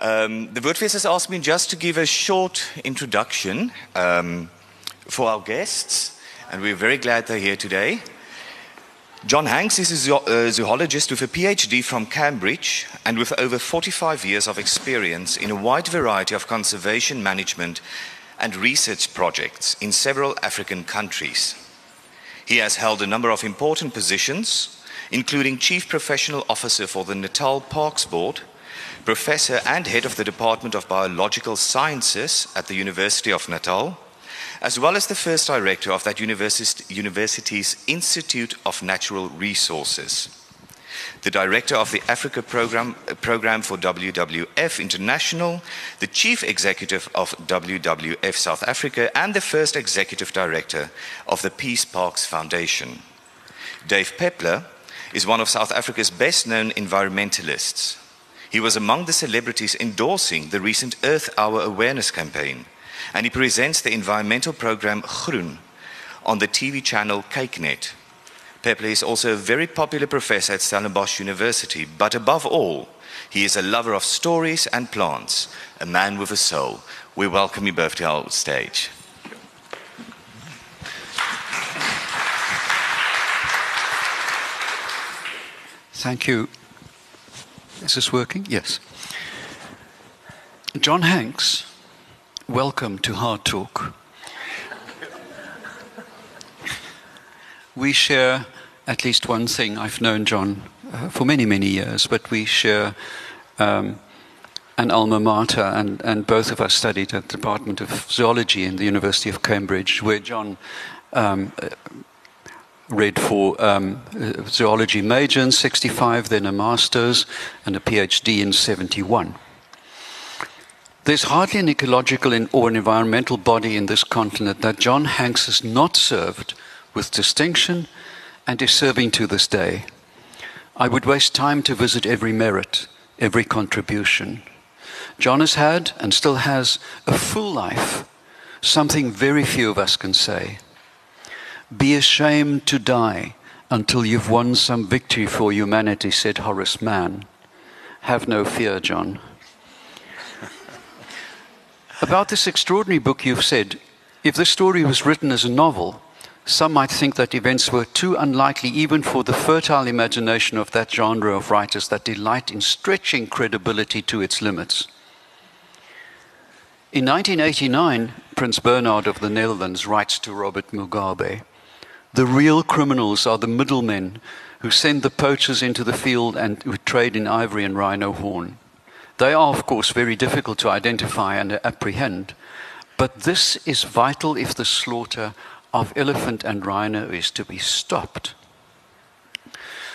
Um, the Woordfeest has asked me just to give a short introduction um, for our guests, and we're very glad they're here today. John Hanks is a uh, zoologist with a PhD from Cambridge and with over 45 years of experience in a wide variety of conservation management and research projects in several African countries. He has held a number of important positions, including Chief Professional Officer for the Natal Parks Board, Professor and Head of the Department of Biological Sciences at the University of Natal, as well as the first director of that university's Institute of Natural Resources. The director of the Africa program, uh, program for WWF International, the chief executive of WWF South Africa, and the first executive director of the Peace Parks Foundation. Dave Pepler is one of South Africa's best known environmentalists. He was among the celebrities endorsing the recent Earth Hour awareness campaign, and he presents the environmental program Groen on the TV channel KykNet. Pepler is also a very popular professor at Stellenbosch University, but above all, he is a lover of stories and plants, a man with a soul. We welcome you both to our stage. Thank you. Is this working? Yes. John Hanks, welcome to Hard Talk. We share at least one thing. I've known John uh, for many, many years, but we share um, an alma mater, and, and both of us studied at the Department of Zoology in the University of Cambridge, where John um, read for um, zoology major in 65, then a master's and a PhD in 71. There's hardly an ecological or an environmental body in this continent that John Hanks has not served with distinction and is serving to this day. I would waste time to visit every merit, every contribution. John has had and still has a full life, something very few of us can say. Be ashamed to die until you've won some victory for humanity, said Horace Mann. Have no fear, John. About this extraordinary book, you've said if the story was written as a novel, some might think that events were too unlikely even for the fertile imagination of that genre of writers that delight in stretching credibility to its limits. In 1989, Prince Bernhard of the Netherlands writes to Robert Mugabe The real criminals are the middlemen who send the poachers into the field and who trade in ivory and rhino horn. They are, of course, very difficult to identify and apprehend, but this is vital if the slaughter of elephant and rhino is to be stopped.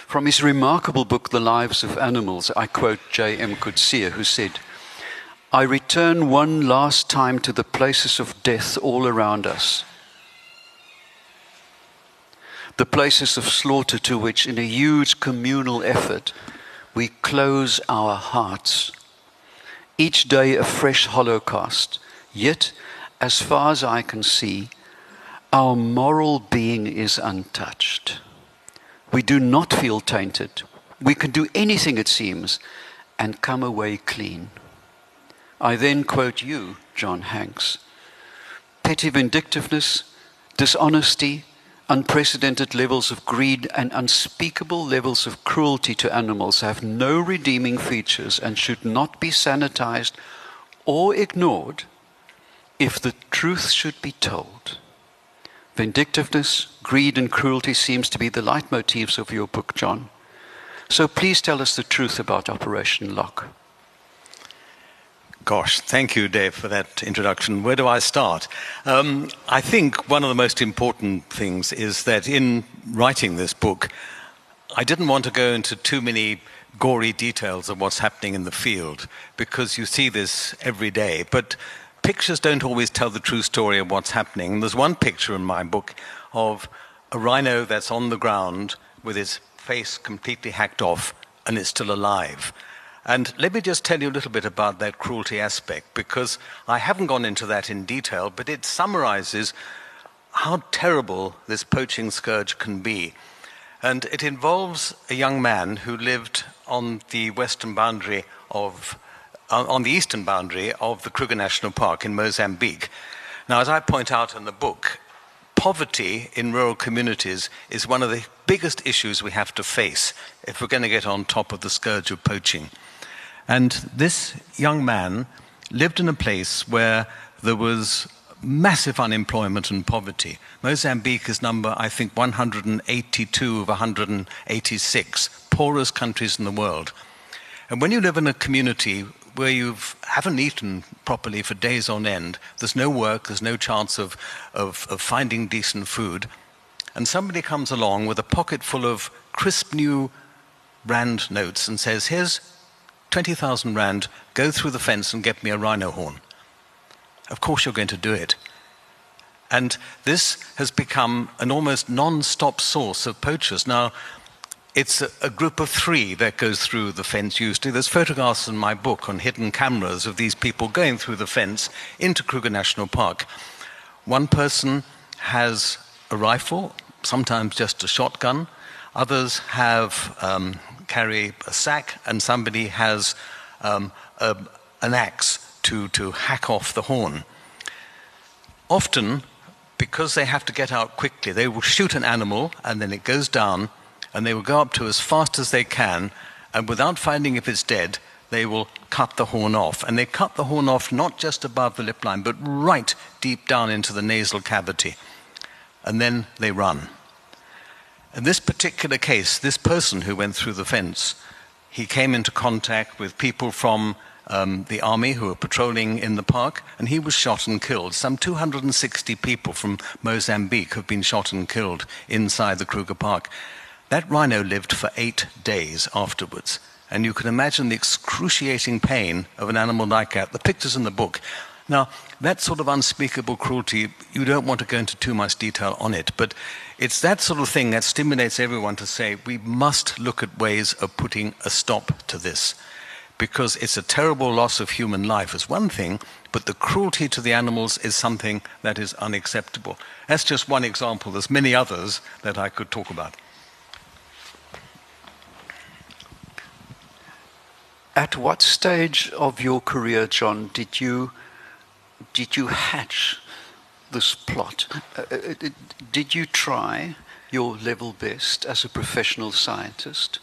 From his remarkable book, The Lives of Animals, I quote J.M. Coetzee, who said, I return one last time to the places of death all around us, the places of slaughter to which, in a huge communal effort, we close our hearts. Each day a fresh holocaust, yet, as far as I can see, our moral being is untouched. We do not feel tainted. We can do anything, it seems, and come away clean. I then quote you, John Hanks. Petty vindictiveness, dishonesty, unprecedented levels of greed, and unspeakable levels of cruelty to animals have no redeeming features and should not be sanitized or ignored if the truth should be told. Vindictiveness, greed, and cruelty seems to be the leitmotifs of your book, John. So please tell us the truth about Operation Lock. Gosh, thank you, Dave, for that introduction. Where do I start? Um, I think one of the most important things is that in writing this book, I didn't want to go into too many gory details of what's happening in the field because you see this every day. But pictures don't always tell the true story of what's happening. There's one picture in my book of a rhino that's on the ground with its face completely hacked off and it's still alive. And let me just tell you a little bit about that cruelty aspect, because I haven't gone into that in detail, but it summarizes how terrible this poaching scourge can be. And it involves a young man who lived on the western boundary of uh, on the eastern boundary of the Kruger National Park in Mozambique. Now, as I point out in the book, poverty in rural communities is one of the biggest issues we have to face if we're going to get on top of the scourge of poaching. And this young man lived in a place where there was massive unemployment and poverty. Mozambique is number, I think, 182 of 186 poorest countries in the world. And when you live in a community where you haven't eaten properly for days on end, there's no work, there's no chance of, of, of finding decent food, and somebody comes along with a pocket full of crisp new rand notes and says, Here's 20,000 rand, go through the fence and get me a rhino horn. Of course, you're going to do it. And this has become an almost non stop source of poachers. Now, it's a, a, group of three that goes through the fence usually. There's photographs in my book on hidden cameras of these people going through the fence into Kruger National Park. One person has a rifle, sometimes just a shotgun. Others have um, carry a sack, and somebody has um, a, an axe to, to hack off the horn. Often, because they have to get out quickly, they will shoot an animal, and then it goes down and they will go up to as fast as they can, and without finding if it's dead, they will cut the horn off. And they cut the horn off not just above the lip line, but right deep down into the nasal cavity. And then they run. In this particular case, this person who went through the fence, he came into contact with people from um, the army who were patrolling in the park, and he was shot and killed. Some 260 people from Mozambique have been shot and killed inside the Kruger Park. That rhino lived for eight days afterwards. And you can imagine the excruciating pain of an animal like that. The picture's in the book. Now, that sort of unspeakable cruelty, you don't want to go into too much detail on it, but it's that sort of thing that stimulates everyone to say we must look at ways of putting a stop to this. Because it's a terrible loss of human life, is one thing, but the cruelty to the animals is something that is unacceptable. That's just one example. There's many others that I could talk about. At what stage of your career, John, did you did you hatch this plot? Uh, uh, did you try your level best as a professional scientist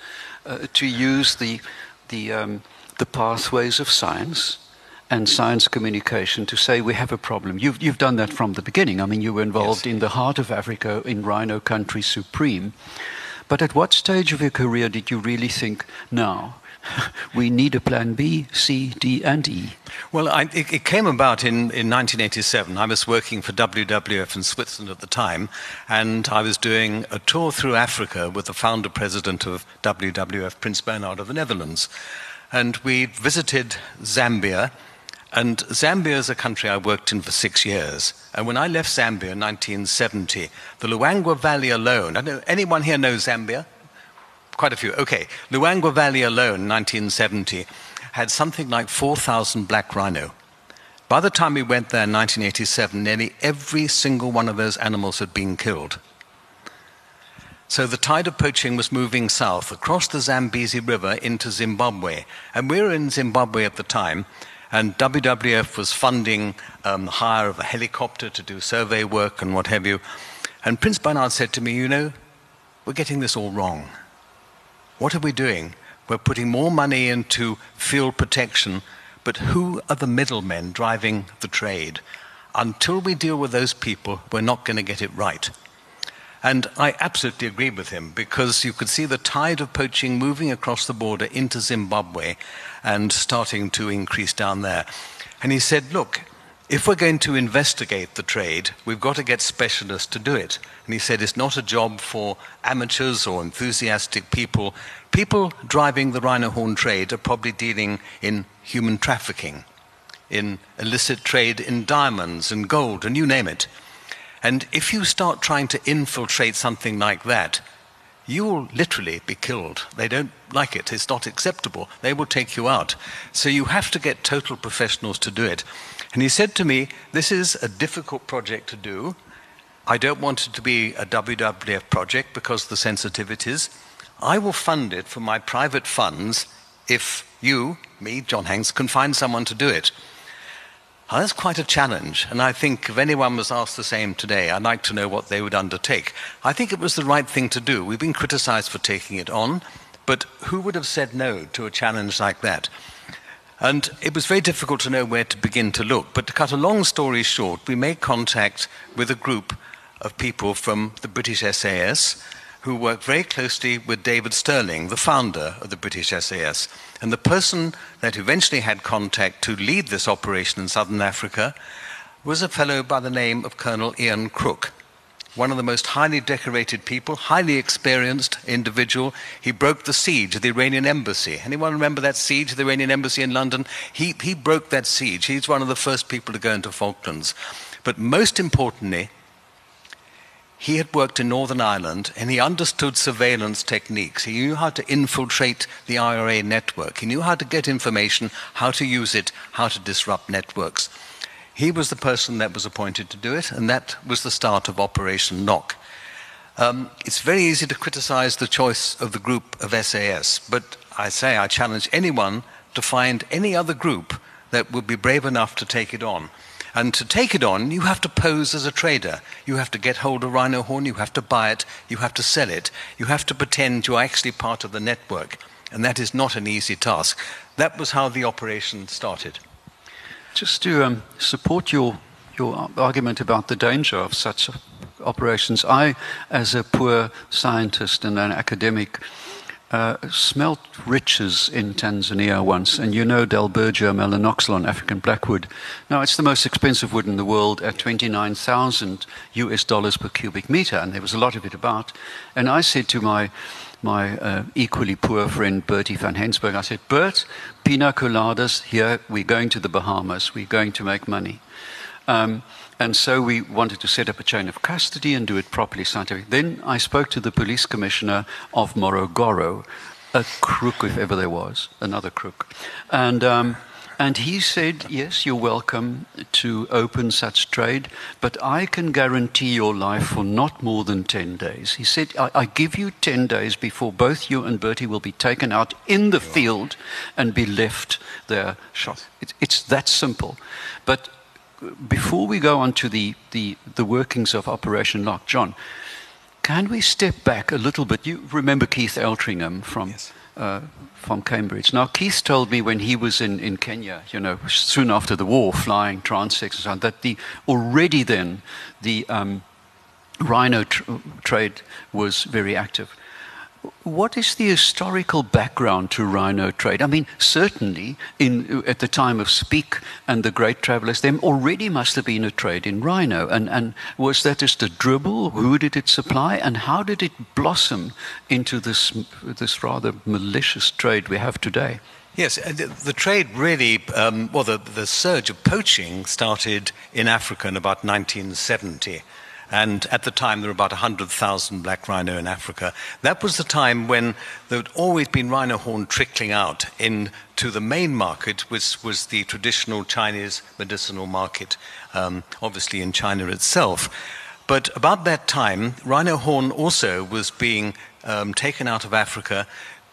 uh, to use the the um, the pathways of science and science communication to say we have a problem. You've, you've done that from the beginning. I mean, you were involved yes. in the heart of Africa in Rhino Country Supreme. But at what stage of your career did you really think, now, we need a plan B, C, D, and E. Well, I, it, it, came about in, in 1987. I was working for WWF in Switzerland at the time, and I was doing a tour through Africa with the founder president of WWF, Prince Bernhard of the Netherlands. And we visited Zambia. And Zambia is a country I worked in for six years. And when I left Zambia in 1970, the Luangwa Valley alone, I don't know anyone here knows Zambia? Quite a few. Okay, Luangwa Valley alone, 1970, had something like 4,000 black rhino. By the time we went there in 1987, nearly every single one of those animals had been killed. So the tide of poaching was moving south across the Zambezi River into Zimbabwe. And we were in Zimbabwe at the time, and WWF was funding um, the hire of a helicopter to do survey work and what have you. And Prince Bernhard said to me, You know, we're getting this all wrong. What are we doing? We're putting more money into field protection, but who are the middlemen driving the trade? Until we deal with those people, we're not going to get it right. And I absolutely agree with him because you could see the tide of poaching moving across the border into Zimbabwe and starting to increase down there. And he said, Look, if we're going to investigate the trade, we've got to get specialists to do it. And he said it's not a job for amateurs or enthusiastic people. People driving the rhino horn trade are probably dealing in human trafficking, in illicit trade in diamonds and gold, and you name it. And if you start trying to infiltrate something like that, you will literally be killed. They don't like it. It's not acceptable. They will take you out. So you have to get total professionals to do it. And he said to me, This is a difficult project to do. I don't want it to be a WWF project because of the sensitivities. I will fund it from my private funds if you, me, John Hanks, can find someone to do it. Now, that's quite a challenge, and I think if anyone was asked the same today, I'd like to know what they would undertake. I think it was the right thing to do. We've been criticized for taking it on, but who would have said no to a challenge like that? And it was very difficult to know where to begin to look. But to cut a long story short, we made contact with a group of people from the British SAS who worked very closely with David Stirling, the founder of the British SAS. And the person that eventually had contact to lead this operation in southern Africa was a fellow by the name of Colonel Ian Crooke one of the most highly decorated people, highly experienced individual. He broke the siege of the Iranian embassy. Anyone remember that siege of the Iranian embassy in London? He, he broke that siege. He's one of the first people to go into Falklands. But most importantly, he had worked in Northern Ireland and he understood surveillance techniques. He knew how to infiltrate the IRA network. He knew how to get information, how to use it, how to disrupt networks. He was the person that was appointed to do it, and that was the start of Operation Lock. Um, it's very easy to criticize the choice of the group of SAS, but I say I challenge anyone to find any other group that would be brave enough to take it on. And to take it on, you have to pose as a trader. You have to get hold of rhino horn, you have to buy it, you have to sell it, you have to pretend you're actually part of the network. And that is not an easy task. That was how the operation started. Just to um, support your, your argument about the danger of such operations, I, as a poor scientist and an academic, uh, smelt riches in Tanzania once, and you know Dalbergia melanoxylon, African blackwood. Now, it's the most expensive wood in the world at 29,000 US dollars per cubic meter, and there was a lot of it about. And I said to my my uh, equally poor friend Bertie van Hensberg. I said, Bert, pina coladas, here, we're going to the Bahamas, we're going to make money. Um, and so we wanted to set up a chain of custody and do it properly scientifically. Then I spoke to the police commissioner of Morogoro, a crook if ever there was, another crook. And um, and he said, Yes, you're welcome to open such trade, but I can guarantee your life for not more than 10 days. He said, I, I give you 10 days before both you and Bertie will be taken out in the field and be left there shot. It, it's that simple. But before we go on to the, the, the workings of Operation Lock, John, can we step back a little bit? You remember Keith Eltringham from. Yes uh, from Cambridge. Now, Keith told me when he was in, in Kenya, you know, soon after the war, flying transects and so on, that the, already then the um, rhino tr- trade was very active. What is the historical background to rhino trade? I mean, certainly in, at the time of Speke and the great travelers, there already must have been a trade in rhino. And, and was that just a dribble? Who did it supply? And how did it blossom into this, this rather malicious trade we have today? Yes, the, the trade really, um, well, the, the surge of poaching started in Africa in about 1970. And at the time, there were about 100,000 black rhino in Africa. That was the time when there had always been rhino horn trickling out into the main market, which was the traditional Chinese medicinal market, um, obviously in China itself. But about that time, rhino horn also was being um, taken out of Africa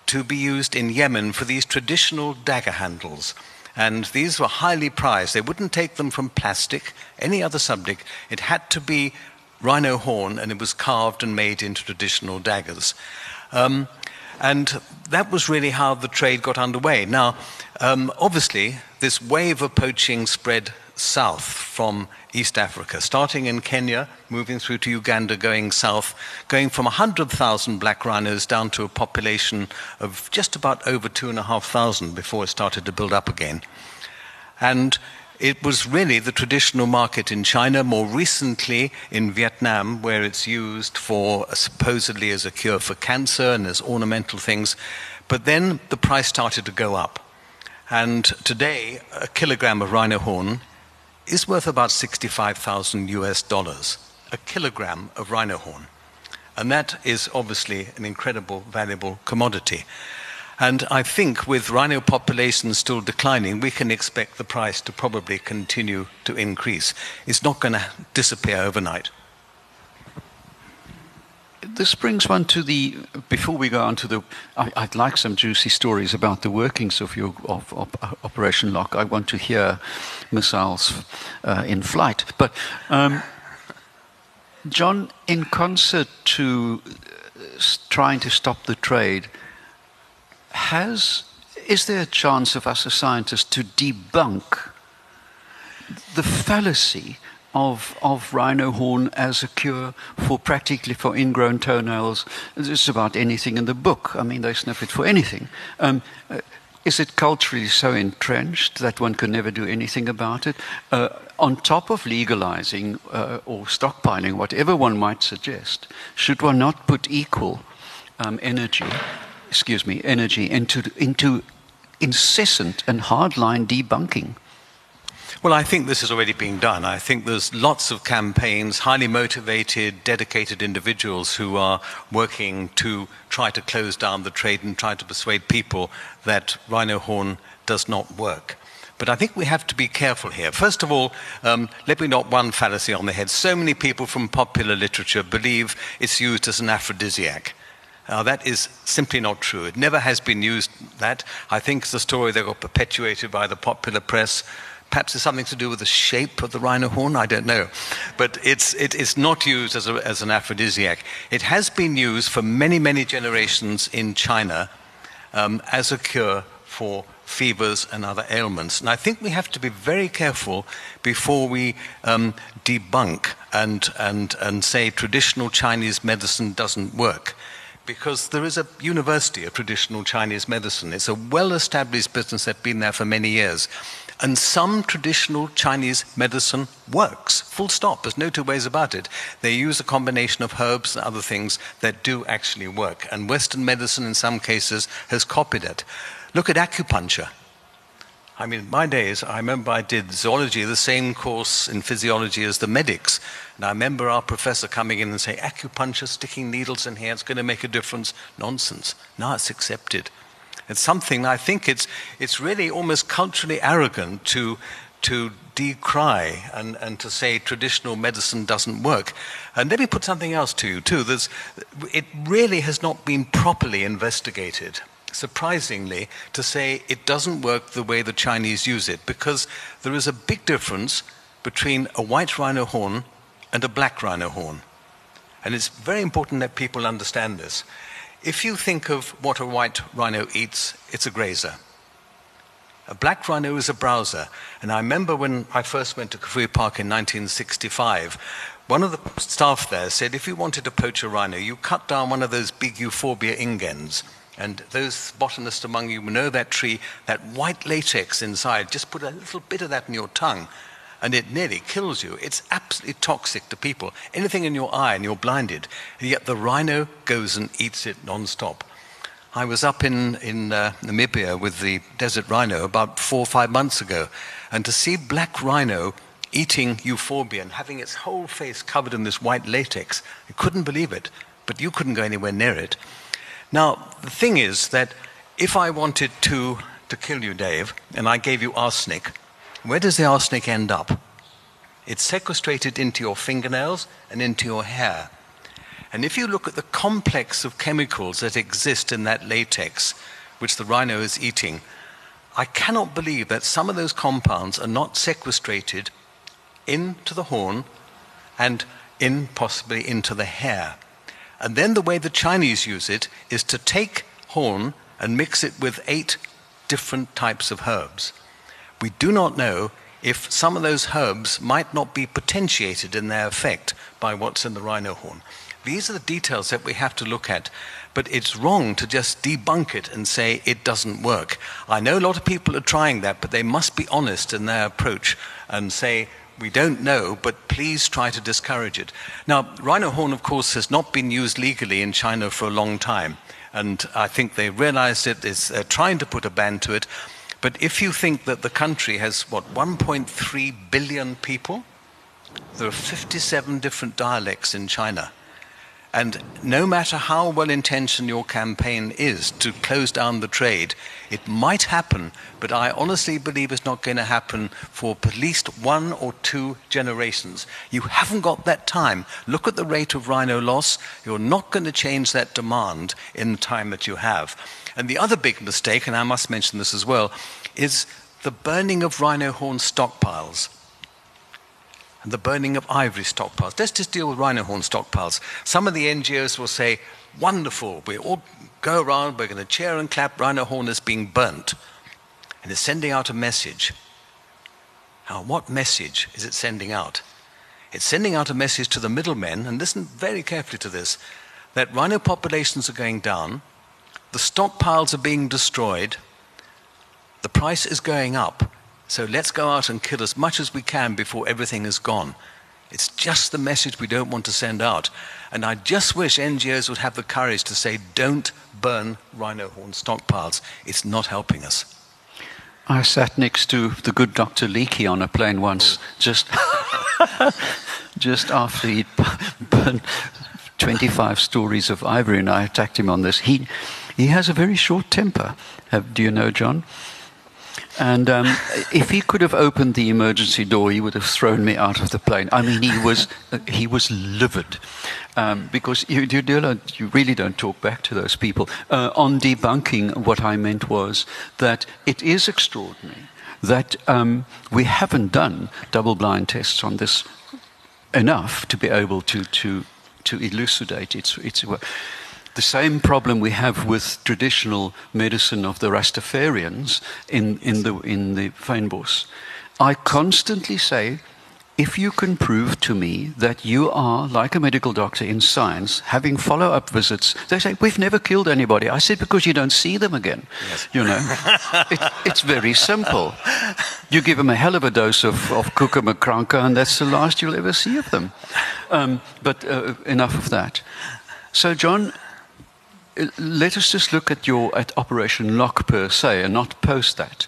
to be used in Yemen for these traditional dagger handles. And these were highly prized. They wouldn't take them from plastic, any other subject. It had to be rhino horn, and it was carved and made into traditional daggers. Um, and that was really how the trade got underway. Now, um, obviously, this wave of poaching spread south from East Africa, starting in Kenya, moving through to Uganda, going south, going from 100,000 black rhinos down to a population of just about over 2,500 before it started to build up again. And it was really the traditional market in China, more recently in Vietnam, where it's used for uh, supposedly as a cure for cancer and as ornamental things. But then the price started to go up. And today, a kilogram of rhino horn is worth about 65,000 US dollars. A kilogram of rhino horn. And that is obviously an incredible, valuable commodity. And I think with rhino populations still declining, we can expect the price to probably continue to increase. It's not going to disappear overnight. this brings one to the. Before we go on to the, I, would like some juicy stories about the workings of your of, of Operation Lock. I want to hear missiles uh, in flight. But um, John, in concert to uh, trying to stop the trade, has is there a chance of us as scientists to debunk the fallacy of, of rhino horn as a cure for practically for ingrown toenails. Is about anything in the book. I mean, they sniff it for anything. Um, uh, is it culturally so entrenched that one can never do anything about it? Uh, on top of legalizing uh, or stockpiling, whatever one might suggest, should one not put equal um, energy, excuse me, energy into, into incessant and hardline debunking? Well, I think this is already being done. I think there's lots of campaigns, highly motivated, dedicated individuals who are working to try to close down the trade and try to persuade people that rhino horn does not work. But I think we have to be careful here. First of all, um, let me knock one fallacy on the head. So many people from popular literature believe it's used as an aphrodisiac. Uh, that is simply not true. It never has been used that. I think it's a story that got perpetuated by the popular press Perhaps it's something to do with the shape of the rhino horn, I don't know. But it's, it, it's not used as, a, as an aphrodisiac. It has been used for many, many generations in China um, as a cure for fevers and other ailments. And I think we have to be very careful before we um, debunk and, and, and say traditional Chinese medicine doesn't work. Because there is a university of traditional Chinese medicine. It's a well established business that's been there for many years. And some traditional Chinese medicine works, full stop. There's no two ways about it. They use a combination of herbs and other things that do actually work. And Western medicine, in some cases, has copied it. Look at acupuncture. I mean, my days, I remember I did zoology, the same course in physiology as the medics. And I remember our professor coming in and saying, acupuncture, sticking needles in here, it's going to make a difference. Nonsense. Now it's accepted. It's something I think it's, it's really almost culturally arrogant to, to decry and, and to say traditional medicine doesn't work. And let me put something else to you, too. There's, it really has not been properly investigated, surprisingly, to say it doesn't work the way the Chinese use it, because there is a big difference between a white rhino horn and a black rhino horn. And it's very important that people understand this. If you think of what a white rhino eats, it's a grazer. A black rhino is a browser. And I remember when I first went to Kafue Park in 1965, one of the staff there said if you wanted to poach a rhino, you cut down one of those big euphorbia ingens. And those botanists among you know that tree, that white latex inside, just put a little bit of that in your tongue and it nearly kills you. It's absolutely toxic to people. Anything in your eye and you're blinded. And yet the rhino goes and eats it non-stop. I was up in, in uh, Namibia with the desert rhino about four or five months ago, and to see black rhino eating euphorbia and having its whole face covered in this white latex, I couldn't believe it, but you couldn't go anywhere near it. Now, the thing is that if I wanted to, to kill you, Dave, and I gave you arsenic, where does the arsenic end up? It's sequestrated into your fingernails and into your hair. And if you look at the complex of chemicals that exist in that latex, which the rhino is eating, I cannot believe that some of those compounds are not sequestrated into the horn and in possibly into the hair. And then the way the Chinese use it is to take horn and mix it with eight different types of herbs we do not know if some of those herbs might not be potentiated in their effect by what's in the rhino horn. These are the details that we have to look at, but it's wrong to just debunk it and say it doesn't work. I know a lot of people are trying that, but they must be honest in their approach and say, we don't know, but please try to discourage it. Now, rhino horn, of course, has not been used legally in China for a long time, and I think they realized it, is uh, trying to put a ban to it. But if you think that the country has, what, 1.3 billion people, there are 57 different dialects in China. And no matter how well intentioned your campaign is to close down the trade, it might happen, but I honestly believe it's not going to happen for at least one or two generations. You haven't got that time. Look at the rate of rhino loss. You're not going to change that demand in the time that you have. And the other big mistake, and I must mention this as well, is the burning of rhino horn stockpiles and the burning of ivory stockpiles. Let's just deal with rhino horn stockpiles. Some of the NGOs will say, wonderful, we all go around, we're going to cheer and clap, rhino horn is being burnt. And it's sending out a message. Now, what message is it sending out? It's sending out a message to the middlemen, and listen very carefully to this, that rhino populations are going down, the stockpiles are being destroyed, the price is going up, so let's go out and kill as much as we can before everything is gone. It's just the message we don't want to send out. And I just wish NGOs would have the courage to say, don't burn rhino horn stockpiles. It's not helping us. I sat next to the good Dr. Leakey on a plane once, just, just after he'd burned 25 stories of ivory, and I attacked him on this. He, he has a very short temper. Do you know, John? And um, if he could have opened the emergency door, he would have thrown me out of the plane. I mean, he was, he was livid. Um, because you, you, you, really don't talk back to those people. Uh, on debunking, what I meant was that it is extraordinary that um, we haven't done double blind tests on this enough to be able to, to, to elucidate its, its work the same problem we have with traditional medicine of the Rastafarians in, in the, in the Fynbos. I constantly say, if you can prove to me that you are, like a medical doctor in science, having follow up visits, they say, We've never killed anybody. I said, Because you don't see them again. Yes. You know, it, it's very simple. You give them a hell of a dose of, of Kruger and that's the last you'll ever see of them. Um, but uh, enough of that. So, John, let us just look at your at Operation Lock per se, and not post that.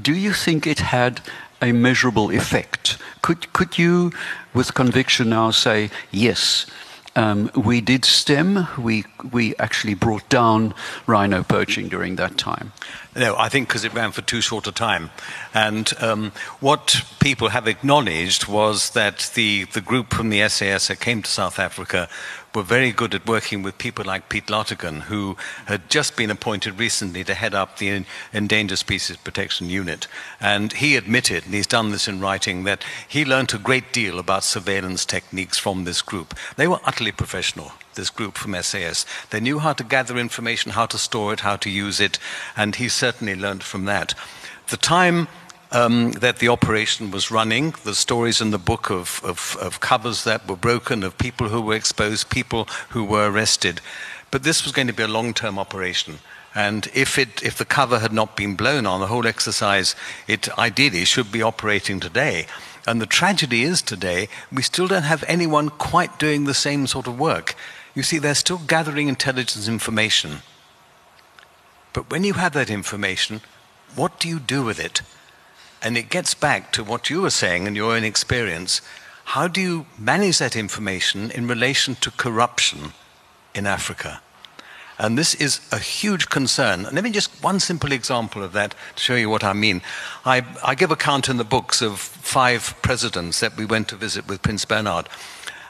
Do you think it had a measurable effect? Could could you, with conviction, now say yes? Um, we did stem. We we actually brought down rhino poaching during that time. No, I think because it ran for too short a time. And um, what people have acknowledged was that the, the group from the SAS that came to South Africa were very good at working with people like Pete Lategan, who had just been appointed recently to head up the Endangered Species Protection Unit. And he admitted, and he's done this in writing, that he learned a great deal about surveillance techniques from this group. They were utterly professional, this group from SAS. They knew how to gather information, how to store it, how to use it, and he certainly learned from that. The time um, that the operation was running, the stories in the book of, of, of covers that were broken, of people who were exposed, people who were arrested. But this was going to be a long term operation. And if, it, if the cover had not been blown on, the whole exercise, it ideally should be operating today. And the tragedy is today, we still don't have anyone quite doing the same sort of work. You see, they're still gathering intelligence information. But when you have that information, what do you do with it? And it gets back to what you were saying in your own experience. How do you manage that information in relation to corruption in Africa? And this is a huge concern. And let me just one simple example of that to show you what I mean. I, I give account in the books of five presidents that we went to visit with Prince Bernhard.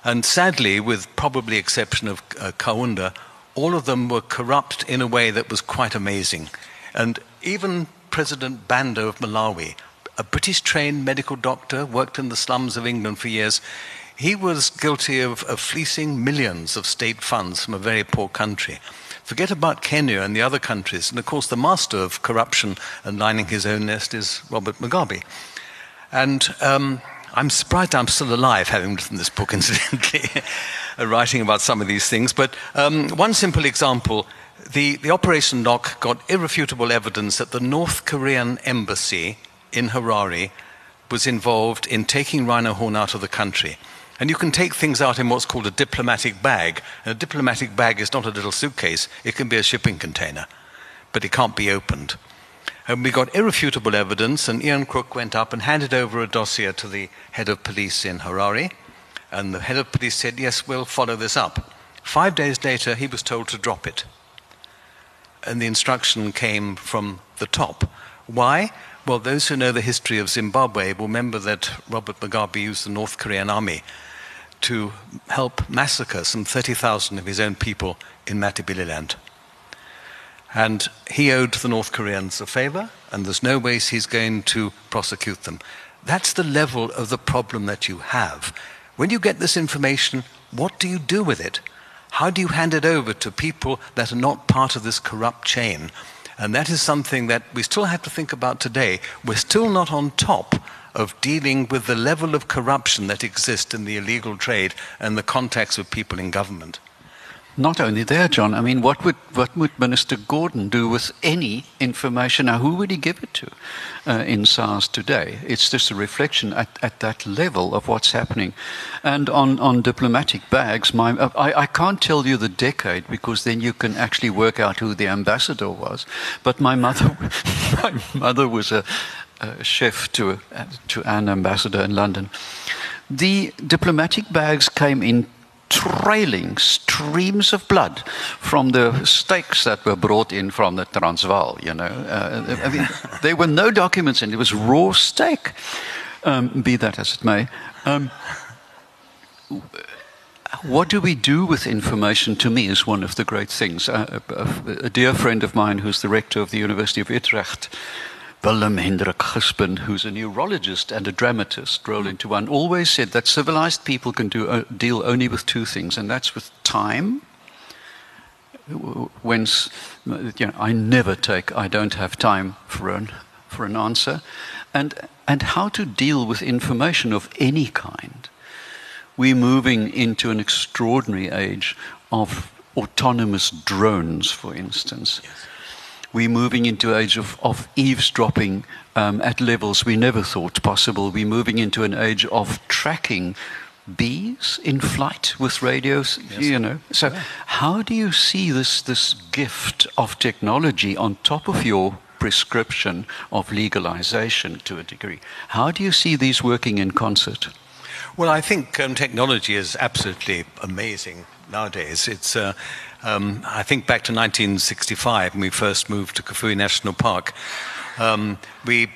And sadly, with probably exception of uh, Kaunda, all of them were corrupt in a way that was quite amazing. And even President Banda of Malawi, a British trained medical doctor, worked in the slums of England for years. He was guilty of, of fleecing millions of state funds from a very poor country. Forget about Kenya and the other countries. And of course, the master of corruption and lining his own nest is Robert Mugabe. And um, I'm surprised I'm still alive, having written this book, incidentally, writing about some of these things. But um, one simple example the, the Operation Lock got irrefutable evidence that the North Korean embassy in Harare was involved in taking rhino horn out of the country. And you can take things out in what's called a diplomatic bag. And a diplomatic bag is not a little suitcase, it can be a shipping container, but it can't be opened. And we got irrefutable evidence, and Ian Crooke went up and handed over a dossier to the head of police in Harare. And the head of police said, Yes, we'll follow this up. Five days later, he was told to drop it. And the instruction came from the top. Why? Well, those who know the history of Zimbabwe will remember that Robert Mugabe used the North Korean army to help massacre some 30,000 of his own people in Matabeleland. And he owed the North Koreans a favor, and there's no ways he's going to prosecute them. That's the level of the problem that you have. When you get this information, what do you do with it? How do you hand it over to people that are not part of this corrupt chain? And that is something that we still have to think about today. We're still not on top of dealing with the level of corruption that exists in the illegal trade and the contacts with people in government. Not only there, John. I mean, what would what would Minister Gordhan do with any information? Now, who would he give it to uh, in SARS today? It's just a reflection at, at that level of what's happening. And on, on diplomatic bags, my, I, I can't tell you the decade because then you can actually work out who the ambassador was. But my mother, my mother was a, a chef to, to an ambassador in London. The diplomatic bags came in trailing streams of blood from the steaks that were brought in from the Transvaal. You know, uh, I mean, there were no documents, and it was raw steak. Um, be that as it may. Um, what do we do with information to me is one of the great things. A, a, dear friend of mine who's the rector of the University of Utrecht Willem Hendrik Gispen, who's a neurologist and a dramatist, roll into one, always said that civilized people can do, uh, deal only with two things, and that's with time. When you know, I never take, I don't have time for an, for an answer, and, and how to deal with information of any kind. We're moving into an extraordinary age of autonomous drones, for instance. Yes we're moving into age of, of eavesdropping um, at levels we never thought possible. We're moving into an age of tracking bees in flight with radios, yes. you know. So yeah. how do you see this, this gift of technology on top of your prescription of legalization to a degree? How do you see these working in concert? Well, I think um, technology is absolutely amazing nowadays. It's, uh, um, I think back to 1965 when we first moved to Kafue National Park. Um, we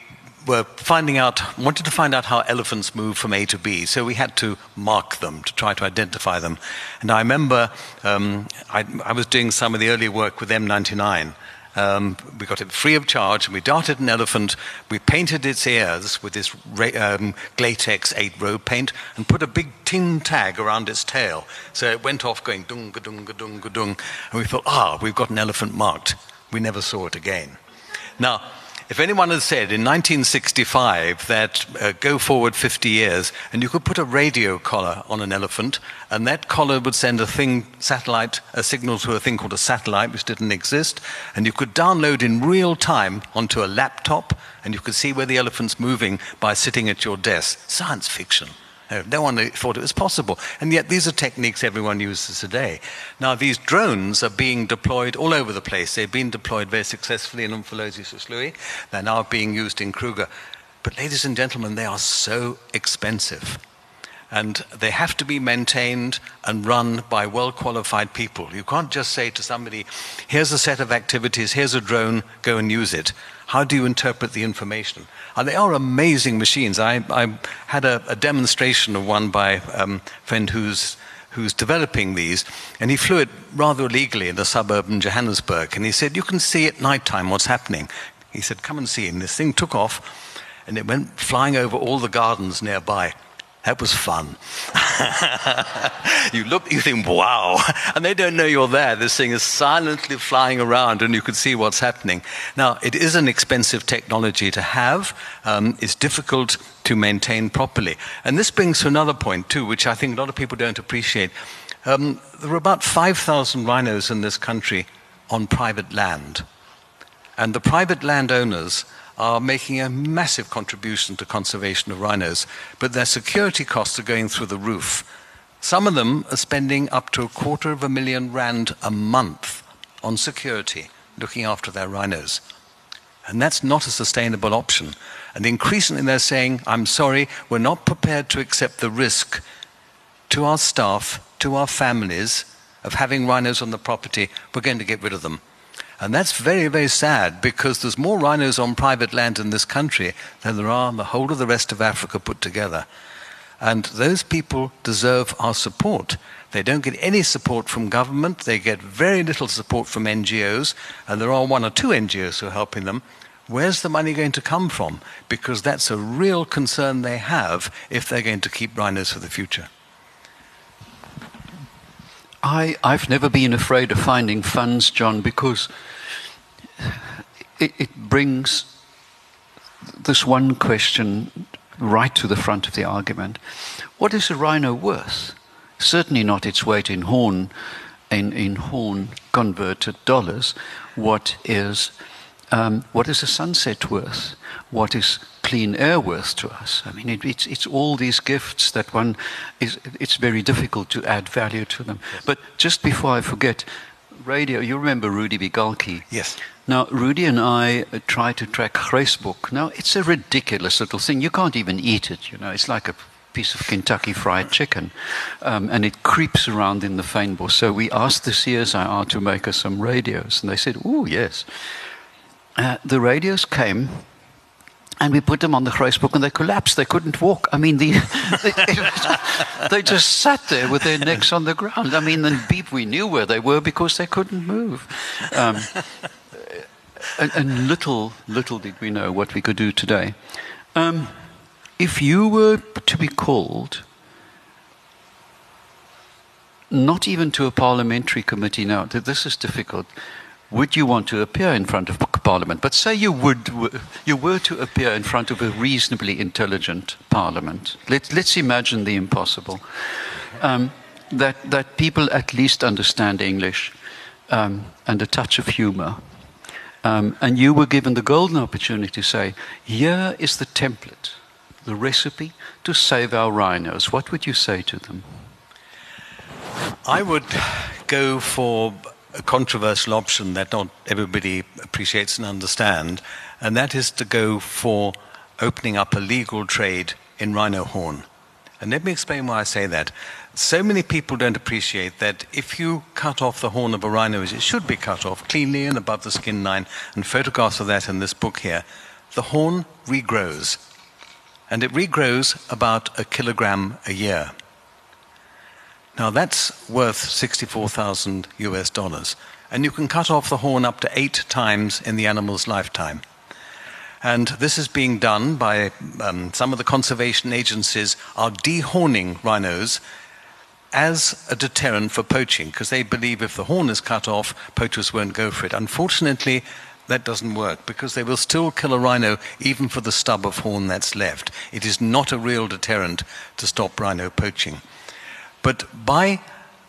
were finding out, wanted to find out how elephants move from A to B, so we had to mark them to try to identify them. And I remember um, I, I was doing some of the early work with M99. Um, we got it free of charge, and we darted an elephant. We painted its ears with this um, Glatex 8 row paint and put a big tin tag around its tail. So it went off going dung, dung, dung, dung. And we thought, ah, we've got an elephant marked. We never saw it again. Now, if anyone had said in 1965 that uh, go forward 50 years and you could put a radio collar on an elephant and that collar would send a thing, satellite, a signal to a thing called a satellite which didn't exist, and you could download in real time onto a laptop and you could see where the elephant's moving by sitting at your desk. Science fiction. No one thought it was possible. And yet, these are techniques everyone uses today. Now, these drones are being deployed all over the place. They've been deployed very successfully in Umfolozi Hluhluwe. They're now being used in Kruger. But, ladies and gentlemen, they are so expensive. And they have to be maintained and run by well qualified people. You can't just say to somebody, here's a set of activities, here's a drone, go and use it. How do you interpret the information? And they are amazing machines. I, I had a, a, demonstration of one by um, a friend who's, who's developing these, and he flew it rather illegally in the suburb in Johannesburg. And he said, You can see at night time what's happening. He said, Come and see. And this thing took off, and it went flying over all the gardens nearby. That was fun. you look, you think, wow. And they don't know you're there. This thing is silently flying around and you can see what's happening. Now, it is an expensive technology to have. Um, it's difficult to maintain properly. And this brings to another point, too, which I think a lot of people don't appreciate. Um, there are about 5,000 rhinos in this country on private land. And the private landowners are making a massive contribution to conservation of rhinos, but their security costs are going through the roof. Some of them are spending up to a quarter of a million rand a month on security, looking after their rhinos. And that's not a sustainable option. And increasingly they're saying, I'm sorry, we're not prepared to accept the risk to our staff, to our families, of having rhinos on the property, we're going to get rid of them. And that's very, very sad because there's more rhinos on private land in this country than there are in the whole of the rest of Africa put together. And those people deserve our support. They don't get any support from government, they get very little support from NGOs, and there are one or two NGOs who are helping them. Where's the money going to come from? Because that's a real concern they have if they're going to keep rhinos for the future. I, I've never been afraid of finding funds, John, because it, it brings this one question right to the front of the argument. What is a rhino worth? Certainly not its weight in horn, in, in horn converted dollars. What is um, what is a sunset worth? What is clean air worth to us? I mean, it, it's, it's all these gifts that one is, it's very difficult to add value to them. Yes. But just before I forget, radio, you remember Rudi Bigalke? Yes. Now, Rudi and I uh, try to track Grysbok. Now, it's a ridiculous little thing. You can't even eat it, you know. It's like a piece of Kentucky fried chicken. Um, and it creeps around in the fynbos. So we asked the CSIR to make us some radios. And they said, oh, yes uh, the radios came and we put them on the Grysbok and they collapsed. They couldn't walk. I mean, the, they, they, just sat there with their necks on the ground. I mean, and beep, we knew where they were because they couldn't move. Um, and, and, little, little did we know what we could do today. Um, if you were to be called, not even to a parliamentary committee now, this is difficult would you want to appear in front of Parliament? But say you would, you were to appear in front of a reasonably intelligent Parliament. Let, let's imagine the impossible. Um, that, that people at least understand English um, and a touch of humor. Um, and you were given the golden opportunity to say, here is the template, the recipe to save our rhinos. What would you say to them? I would go for a controversial option that not everybody appreciates and understands, and that is to go for opening up a legal trade in rhino horn. And let me explain why I say that. So many people don't appreciate that if you cut off the horn of a rhino as it should be cut off, cleanly and above the skin line, and photographs of that in this book here, the horn regrows. And it regrows about a kilogram a year. Now that's worth 64,000 US dollars. And you can cut off the horn up to eight times in the animal's lifetime. And this is being done by um, some of the conservation agencies are dehorning rhinos as a deterrent for poaching because they believe if the horn is cut off, poachers won't go for it. Unfortunately, that doesn't work because they will still kill a rhino even for the stub of horn that's left. It is not a real deterrent to stop rhino poaching. But by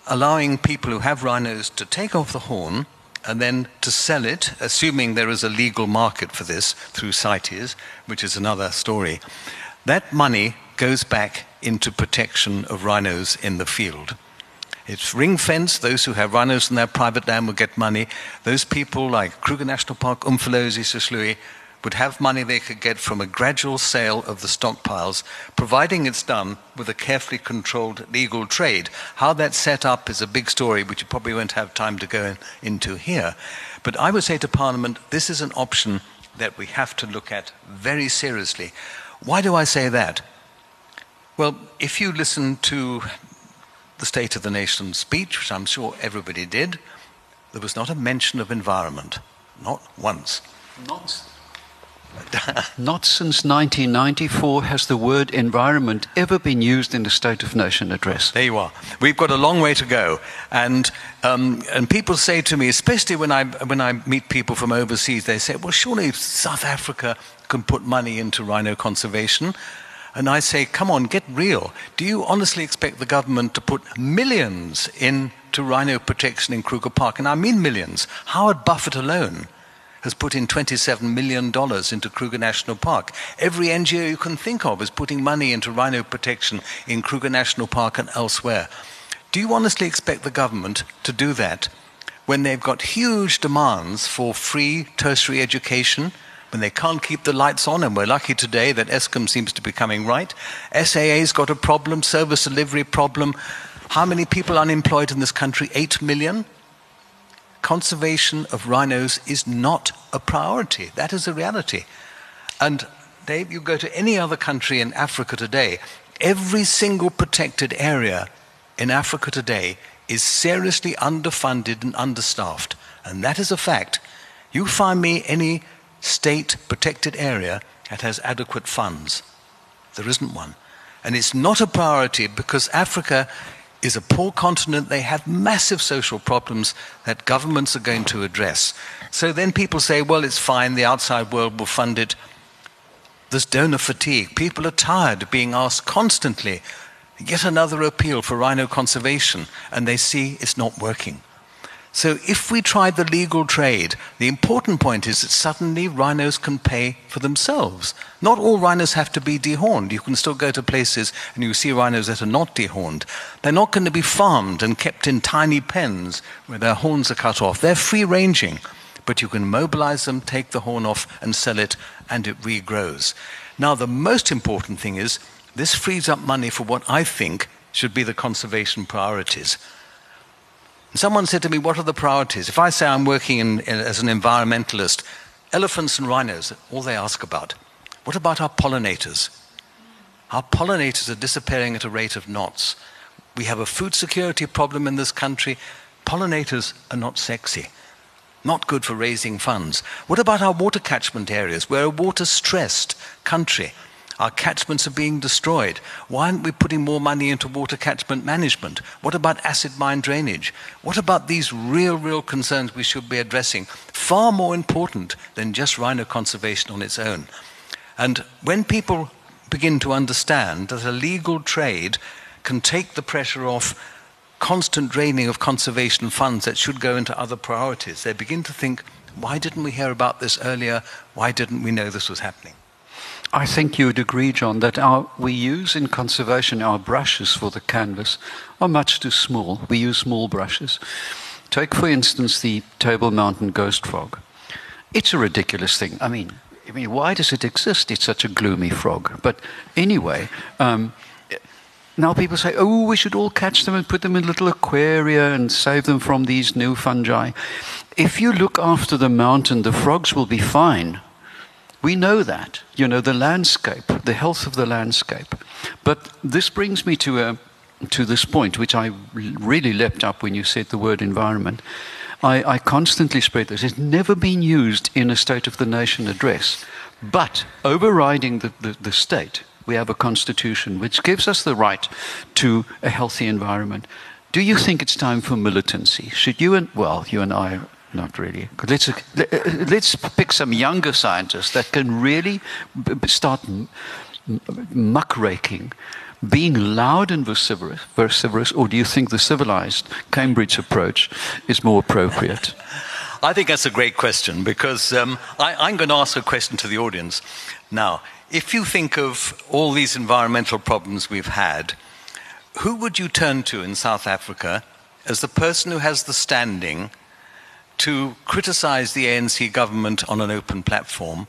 allowing people who have rhinos to take off the horn and then to sell it, assuming there is a legal market for this through CITES, which is another story, that money goes back into protection of rhinos in the field. It's ring fenced. Those who have rhinos in their private land will get money. Those people like Kruger National Park, Umfolozi, Hluhluwe, would have money they could get from a gradual sale of the stockpiles, providing it's done with a carefully controlled legal trade. How that's set up is a big story, which you probably won't have time to go in, into here. But I would say to Parliament, this is an option that we have to look at very seriously. Why do I say that? Well, if you listen to the State of the Nation speech, which I'm sure everybody did, there was not a mention of environment. Not once. Not Not since 1994 has the word environment ever been used in the State of Nation address. There you are. We've got a long way to go. And, um, and people say to me, especially when I, when I meet people from overseas, they say, well, surely South Africa can put money into rhino conservation. And I say, come on, get real. Do you honestly expect the government to put millions into rhino protection in Kruger Park? And I mean millions. Howard Buffett alone has put in $27 million into Kruger National Park. Every NGO you can think of is putting money into rhino protection in Kruger National Park and elsewhere. Do you honestly expect the government to do that when they've got huge demands for free tertiary education? when they can't keep the lights on, and we're lucky today that Eskom seems to be coming right. SAA's got a problem, service delivery problem. How many people unemployed in this country? Eight million? Conservation of rhinos is not a priority. That is a reality. And Dave, you go to any other country in Africa today, every single protected area in Africa today is seriously underfunded and understaffed. And that is a fact. You find me any state protected area that has adequate funds. There isn't one. And it's not a priority because Africa is a poor continent. They have massive social problems that governments are going to address. So then people say, well, it's fine, the outside world will fund it. There's donor fatigue. People are tired of being asked constantly, yet another appeal for rhino conservation, and they see it's not working. So if we tried the legal trade, the important point is that suddenly rhinos can pay for themselves. Not all rhinos have to be dehorned. You can still go to places and you see rhinos that are not dehorned. They're not going to be farmed and kept in tiny pens where their horns are cut off. They're free ranging, but you can mobilize them, take the horn off, and sell it, and it regrows. Now, the most important thing is this frees up money for what I think should be the conservation priorities. Someone said to me, What are the priorities? If I say I'm working in, in, as an environmentalist, elephants and rhinos, all they ask about. What about our pollinators? Our pollinators are disappearing at a rate of knots. We have a food security problem in this country. Pollinators are not sexy, not good for raising funds. What about our water catchment areas? We're a water stressed country. Our catchments are being destroyed. Why aren't we putting more money into water catchment management? What about acid mine drainage? What about these real, real concerns we should be addressing? Far more important than just rhino conservation on its own. And when people begin to understand that a legal trade can take the pressure off constant draining of conservation funds that should go into other priorities, they begin to think, why didn't we hear about this earlier? Why didn't we know this was happening? I think you would agree, John, that our, we use in conservation our brushes for the canvas are much too small. We use small brushes. Take, for instance, the Table Mountain ghost frog. It's a ridiculous thing. I mean, I mean, why does it exist? It's such a gloomy frog. But anyway, um, now people say, oh, we should all catch them and put them in little aquaria and save them from these new fungi. If you look after the mountain, the frogs will be fine. We know that, you know, the landscape, the health of the landscape. But this brings me to, a, to this point, which I really leapt up when you said the word environment. I, I constantly spread this. It's never been used in a State of the Nation address. But overriding the, the, the state, we have a constitution which gives us the right to a healthy environment. Do you think it's time for militancy? Should you and, well, you and I not really. Let's, uh, uh, uh, let's pick some younger scientists that can really start muckraking, being loud and vociferous, vociferous, or do you think the civilized Cambridge approach is more appropriate? I think that's a great question because um, I, am going to ask a question to the audience. Now, if you think of all these environmental problems we've had, who would you turn to in South Africa as the person who has the standing to criticize the ANC government on an open platform,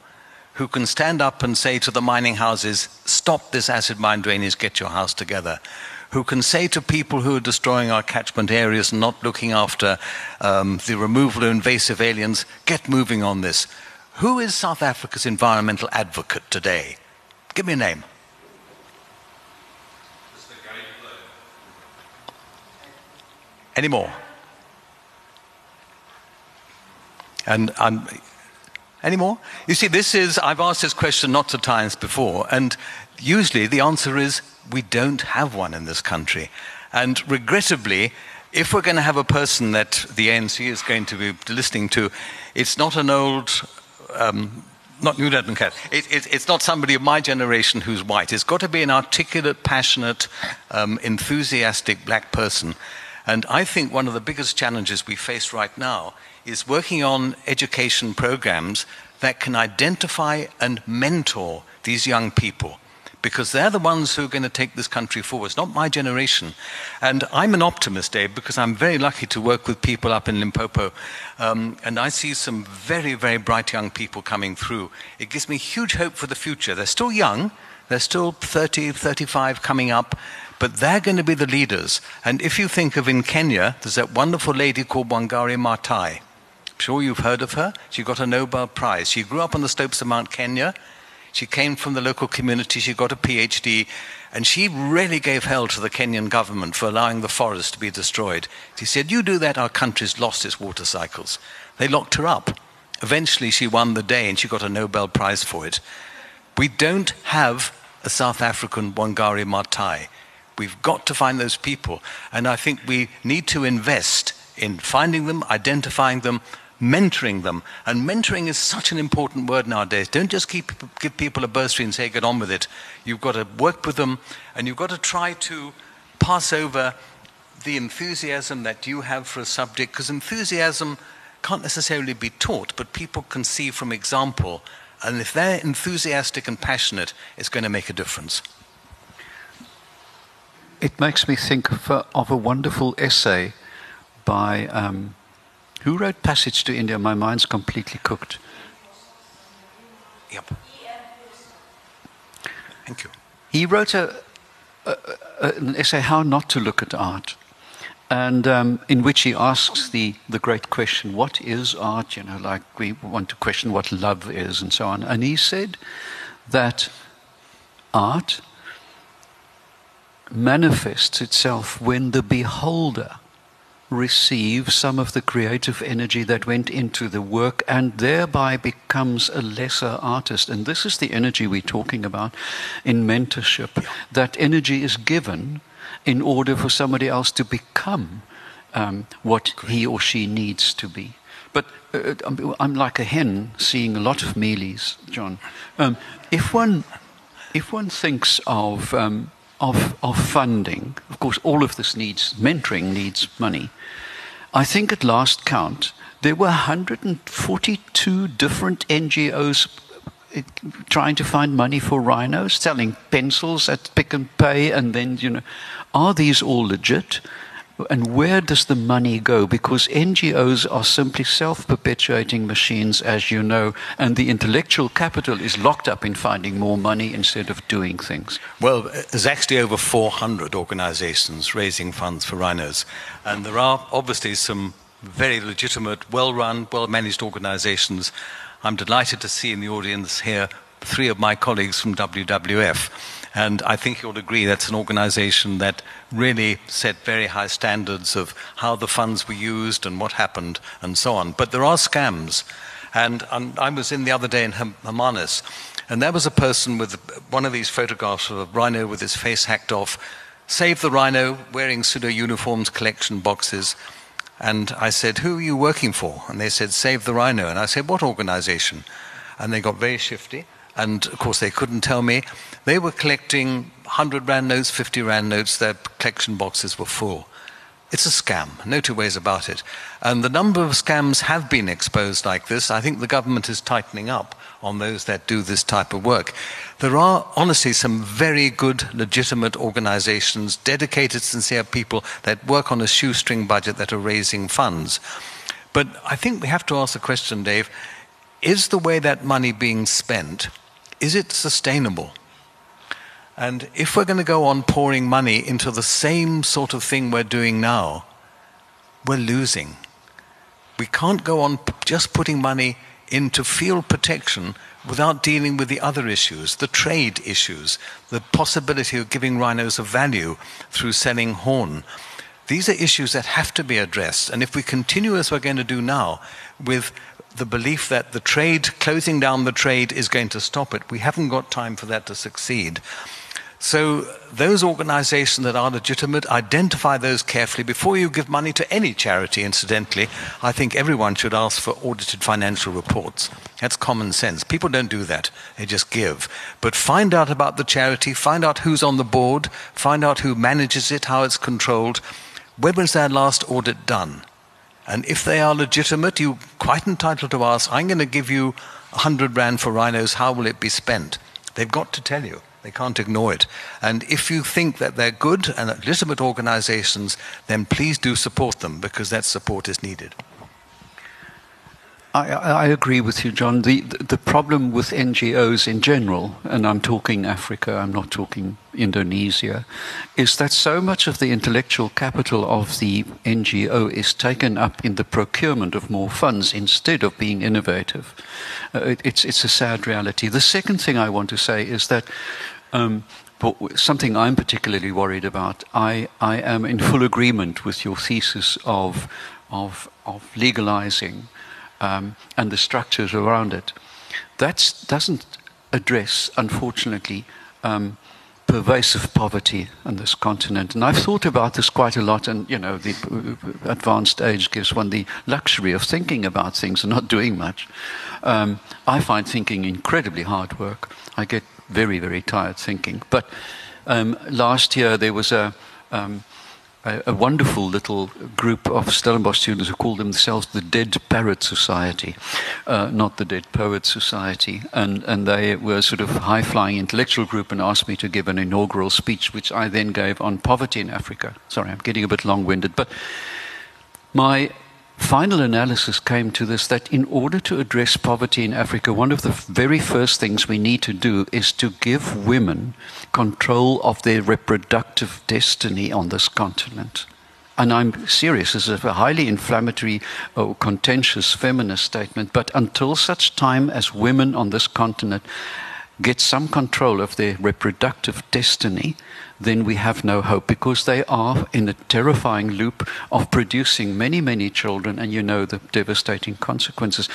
who can stand up and say to the mining houses, stop this acid mine drainage, get your house together, who can say to people who are destroying our catchment areas and not looking after um, the removal of invasive aliens, get moving on this. Who is South Africa's environmental advocate today? Give me a name. Any more? And I'm, any more? You see, this is, I've asked this question lots of times before, and usually the answer is we don't have one in this country. And regrettably, if we're going to have a person that the ANC is going to be listening to, it's not an old, um, not New Dead Cat. It, it, it's not somebody of my generation who's white. It's got to be an articulate, passionate, um, enthusiastic black person. And I think one of the biggest challenges we face right now is working on education programs that can identify and mentor these young people because they're the ones who are going to take this country forward. It's not my generation. And I'm an optimist, Dave, because I'm very lucky to work with people up in Limpopo. Um, and I see some very, very bright young people coming through. It gives me huge hope for the future. They're still young, they're still 30, 35 coming up, but they're going to be the leaders. And if you think of in Kenya, there's that wonderful lady called Wangari Maathai. Sure you've heard of her. She got a Nobel Prize. She grew up on the slopes of Mount Kenya. She came from the local community. She got a PhD. And she really gave hell to the Kenyan government for allowing the forest to be destroyed. She said, You do that, our country's lost its water cycles. They locked her up. Eventually, she won the day and she got a Nobel Prize for it. We don't have a South African Wangari Maathai. We've got to find those people. And I think we need to invest in finding them, identifying them, mentoring them. And mentoring is such an important word nowadays. Don't just keep, give people a bursary and say, get on with it. You've got to work with them and you've got to try to pass over the enthusiasm that you have for a subject, because enthusiasm can't necessarily be taught, but people can see from example. And if they're enthusiastic and passionate, it's going to make a difference. It makes me think of a, of a wonderful essay by um, who wrote Passage to India? My mind's completely cooked. Yep. Thank you. He wrote a, a, a, an essay, How Not to Look at Art, and um, in which he asks the, the great question, What is art? You know, like we want to question what love is and so on. And he said that art manifests itself when the beholder receive some of the creative energy that went into the work and thereby becomes a lesser artist. And this is the energy we're talking about in mentorship. That energy is given in order for somebody else to become um, what he or she needs to be. But uh, I'm like a hen seeing a lot of mealies, John. Um, if one if one thinks of um, of, of funding, of course, all of this needs mentoring, needs money. I think at last count, there were 142 different NGOs uh, trying to find money for rhinos, selling pencils at Pick n Pay, and then, you know, are these all legit? And where does the money go? Because NGOs are simply self perpetuating machines, as you know, and the intellectual capital is locked up in finding more money instead of doing things. Well, there's actually over 400 organizations raising funds for rhinos. And there are obviously some very legitimate, well run, well managed organizations. I'm delighted to see in the audience here three of my colleagues from WWF. And I think you'll agree that's an organization that really set very high standards of how the funds were used and what happened and so on. But there are scams. And I was in the other day in Hermanus, and there was a person with one of these photographs of a rhino with his face hacked off. Save the rhino, wearing pseudo uniforms, collection boxes. And I said, Who are you working for? And they said, Save the rhino. And I said, What organization? And they got very shifty. And of course, they couldn't tell me. They were collecting 100 Rand notes, 50 Rand notes, their collection boxes were full. It's a scam, no two ways about it. And the number of scams have been exposed like this. I think the government is tightening up on those that do this type of work. There are honestly some very good, legitimate organizations, dedicated, sincere people that work on a shoestring budget that are raising funds. But I think we have to ask the question, Dave is the way that money being spent is it sustainable? And if we're going to go on pouring money into the same sort of thing we're doing now, we're losing. We can't go on just putting money into field protection without dealing with the other issues, the trade issues, the possibility of giving rhinos a value through selling horn. These are issues that have to be addressed. And if we continue as we're going to do now with the belief that the trade, closing down the trade, is going to stop it. We haven't got time for that to succeed. So, those organizations that are legitimate, identify those carefully. Before you give money to any charity, incidentally, I think everyone should ask for audited financial reports. That's common sense. People don't do that, they just give. But find out about the charity, find out who's on the board, find out who manages it, how it's controlled. When was their last audit done? And if they are legitimate, you're quite entitled to ask, I'm going to give you 100 Rand for rhinos, how will it be spent? They've got to tell you. They can't ignore it. And if you think that they're good and legitimate organizations, then please do support them because that support is needed. I, I, agree with you, John. The, the problem with NGOs in general, and I'm talking Africa, I'm not talking Indonesia, is that so much of the intellectual capital of the NGO is taken up in the procurement of more funds instead of being innovative. Uh, it, it's, it's a sad reality. The second thing I want to say is that. Um, something I'm particularly worried about. I, I am in full agreement with your thesis of, of, of legalizing um, and the structures around it. That doesn't address, unfortunately, um, pervasive poverty on this continent. And I've thought about this quite a lot, and you know, the advanced age gives one the luxury of thinking about things and not doing much. Um, I find thinking incredibly hard work. I get very, very tired thinking. But um, last year there was a um, a, a, wonderful little group of Stellenbosch students who called themselves the Dead Parrot Society, uh, not the Dead Poet Society. And, and they were sort of high flying intellectual group and asked me to give an inaugural speech, which I then gave on poverty in Africa. Sorry, I'm getting a bit long winded. But my final analysis came to this that in order to address poverty in Africa, one of the very first things we need to do is to give women control of their reproductive destiny on this continent. And I'm serious, this is a highly inflammatory or contentious feminist statement, but until such time as women on this continent get some control of their reproductive destiny, then we have no hope because they are in a terrifying loop of producing many, many children, and you know the devastating consequences.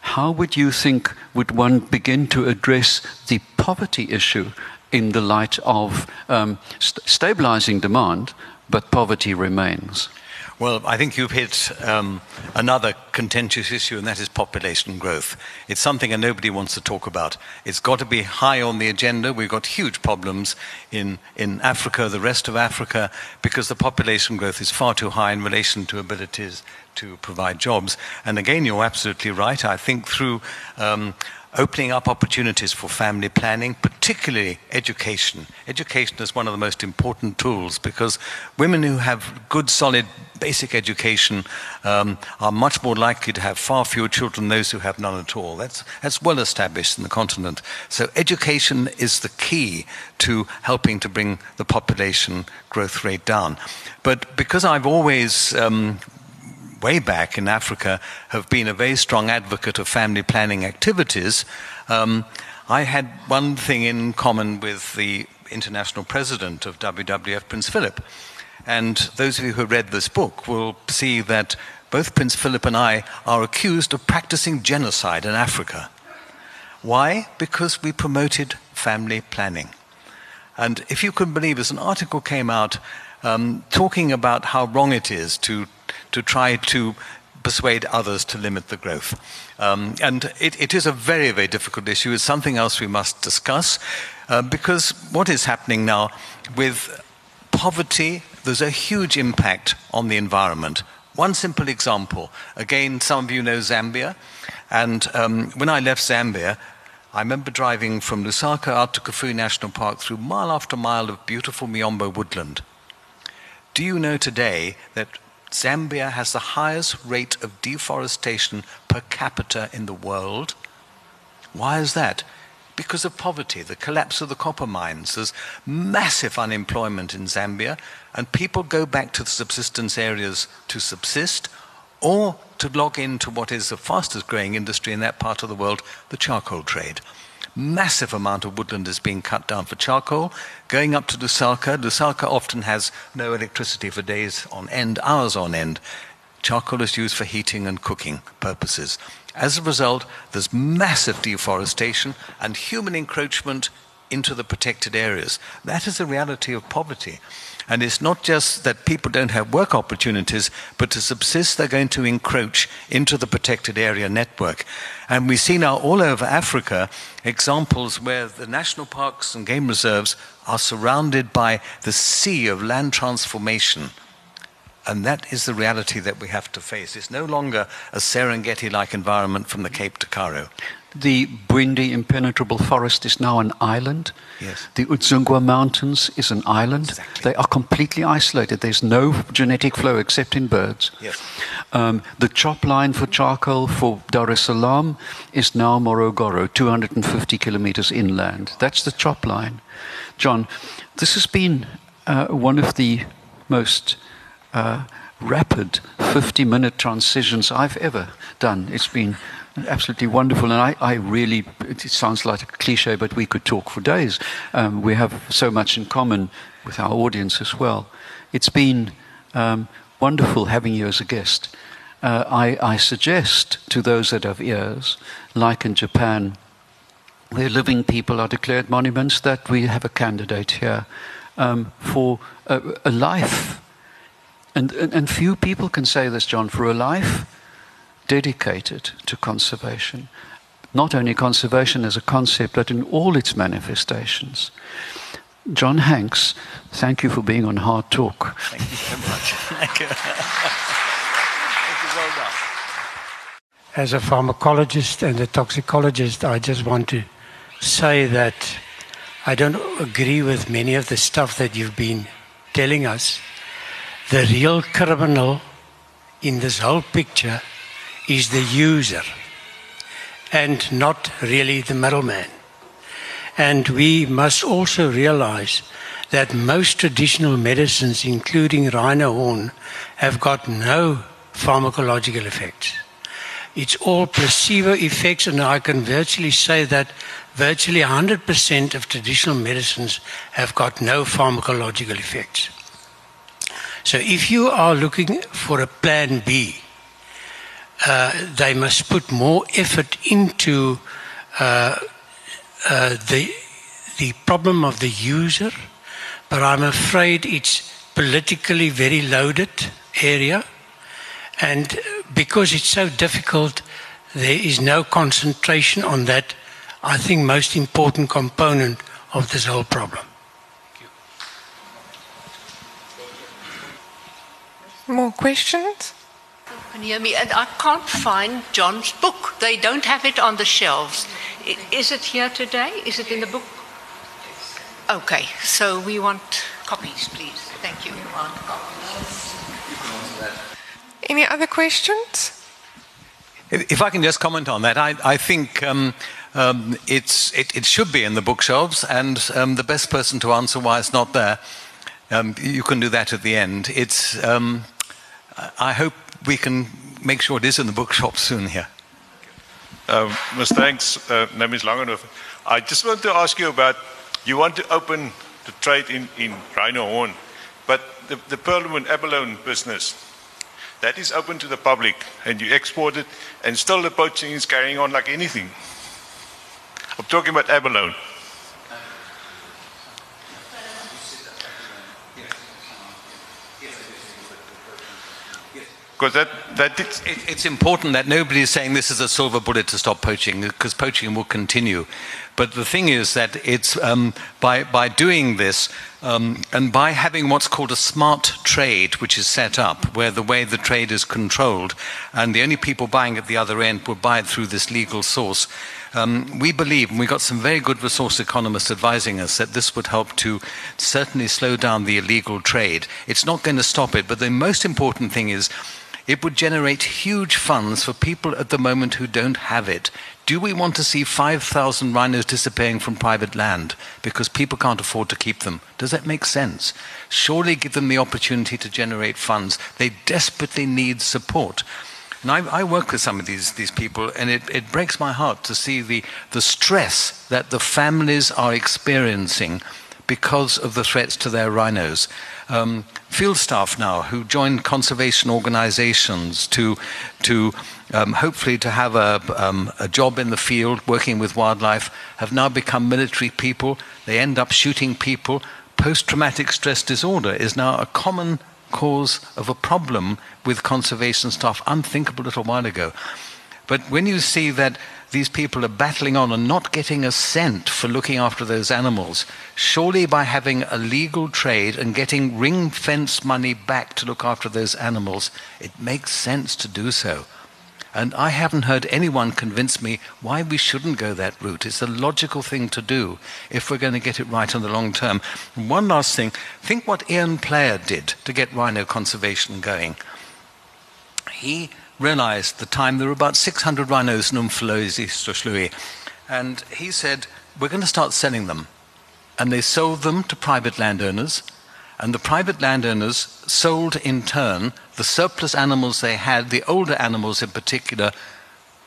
How would you think would one begin to address the poverty issue in the light of um, st- stabilizing demand, but poverty remains? Well, I think you've hit um, another contentious issue, and that is population growth. It's something that nobody wants to talk about. It's got to be high on the agenda. We've got huge problems in, in Africa, the rest of Africa, because the population growth is far too high in relation to abilities to provide jobs. And again, you're absolutely right. I think through um, opening up opportunities for family planning, particularly education. Education is one of the most important tools because women who have good, solid, basic education um, are much more likely to have far fewer children than those who have none at all. That's, that's well established in the continent. So, education is the key to helping to bring the population growth rate down. But because I've always um, way back in Africa, have been a very strong advocate of family planning activities. Um, I had one thing in common with the international president of WWF, Prince Philip. And those of you who read this book will see that both Prince Philip and I are accused of practicing genocide in Africa. Why? Because we promoted family planning. And if you can believe, as an article came out um, talking about how wrong it is to to try to persuade others to limit the growth. Um, and it, it is a very, very difficult issue. It's something else we must discuss uh, because what is happening now with poverty, there's a huge impact on the environment. One simple example again, some of you know Zambia. And um, when I left Zambia, I remember driving from Lusaka out to Kafue National Park through mile after mile of beautiful Miombo woodland. Do you know today that Zambia has the highest rate of deforestation per capita in the world. Why is that? Because of poverty, the collapse of the copper mines. There's massive unemployment in Zambia, and people go back to the subsistence areas to subsist or to log into what is the fastest growing industry in that part of the world, the charcoal trade massive amount of woodland is being cut down for charcoal. Going up to Lusaka, Lusaka often has no electricity for days on end, hours on end. Charcoal is used for heating and cooking purposes. As a result, there's massive deforestation and human encroachment into the protected areas. That is the reality of poverty. And it's not just that people don't have work opportunities, but to subsist, they're going to encroach into the protected area network. And we see now all over Africa examples where the national parks and game reserves are surrounded by the sea of land transformation. And that is the reality that we have to face. It's no longer a Serengeti like environment from the Cape to Cairo. The Bwindi impenetrable forest is now an island. Yes. The Udzungwa Mountains is an island. Exactly. They are completely isolated. There's no genetic flow except in birds. Yes. Um, the chop line for charcoal for Dar es Salaam is now Morogoro, 250 kilometers inland. That's the chop line. John, this has been uh, one of the most uh, rapid 50 minute transitions I've ever done. It's been absolutely wonderful. And I, I really, it sounds like a cliche, but we could talk for days. Um, we have so much in common with our audience as well. It's been um, wonderful having you as a guest. Uh, I, I suggest to those that have ears, like in Japan, where living people are declared monuments, that we have a candidate here um, for a, a life. And, and, and few people can say this, John, for a life dedicated to conservation. Not only conservation as a concept, but in all its manifestations. John Hanks, thank you for being on Hard Talk. Thank you so much. Thank you. Thank you. Well done. As a pharmacologist and a toxicologist, I just want to say that I don't agree with many of the stuff that you've been telling us. The real criminal in this whole picture is the user and not really the middleman. And we must also realize that most traditional medicines, including rhino horn, have got no pharmacological effects. It's all placebo effects, and I can virtually say that virtually 100% of traditional medicines have got no pharmacological effects. So if you are looking for a plan B, they must put more effort into uh, uh, the the problem of the user, but I'm afraid it's politically very loaded area, and because it's so difficult, there is no concentration on that. I think most important component of this whole problem. More questions? Can hear me? And I can't find John's book. They don't have it on the shelves. Is it here today? Is it in the book? Okay, so we want copies, please. Thank you. Any other questions? If if I can just comment on that, I, I think um, um, it's, it, it should be in the bookshelves, and um, the best person to answer why it's not there, um, you can do that at the end. It's, um, I hope we can make sure it is in the bookshop soon here. Um, Mr. Hanks, uh, name is Langenhoven. I just want to ask you about, you want to open the trade in, in rhino horn, but the, the pearl and abalone business, that is open to the public and you export it and still the poaching is carrying on like anything. I'm talking about abalone. Because that, that It, it's important that nobody is saying this is a silver bullet to stop poaching, because poaching will continue. But the thing is that it's um, by, by doing this um, and by having what's called a smart trade, which is set up, where the way the trade is controlled, and the only people buying at the other end will buy it through this legal source. Um, we believe, and we've got some very good resource economists advising us, that this would help to certainly slow down the illegal trade. It's not going to stop it, but the most important thing is it would generate huge funds for people at the moment who don't have it. Do we want to see 5,000 rhinos disappearing from private land because people can't afford to keep them? Does that make sense? Surely give them the opportunity to generate funds. They desperately need support. And I, I work with some of these, these people, and it, it breaks my heart to see the, the stress that the families are experiencing because of the threats to their rhinos. Um, field staff now who join conservation organizations to, to um, hopefully to have a, um, a job in the field working with wildlife have now become military people. They end up shooting people. Post traumatic stress disorder is now a common cause of a problem with conservation staff, unthinkable a little while ago. But when you see that these people are battling on and not getting a cent for looking after those animals, surely by having a legal trade and getting ring fence money back to look after those animals, it makes sense to do so. And I haven't heard anyone convince me why we shouldn't go that route. It's a logical thing to do if we're going to get it right in the long term. And one last thing think what Ian Player did to get rhino conservation going. He realized the time there were about 600 rhinos in Umfolozi, and he said, We're going to start selling them. And they sold them to private landowners and the private landowners sold in turn the surplus animals they had, the older animals in particular,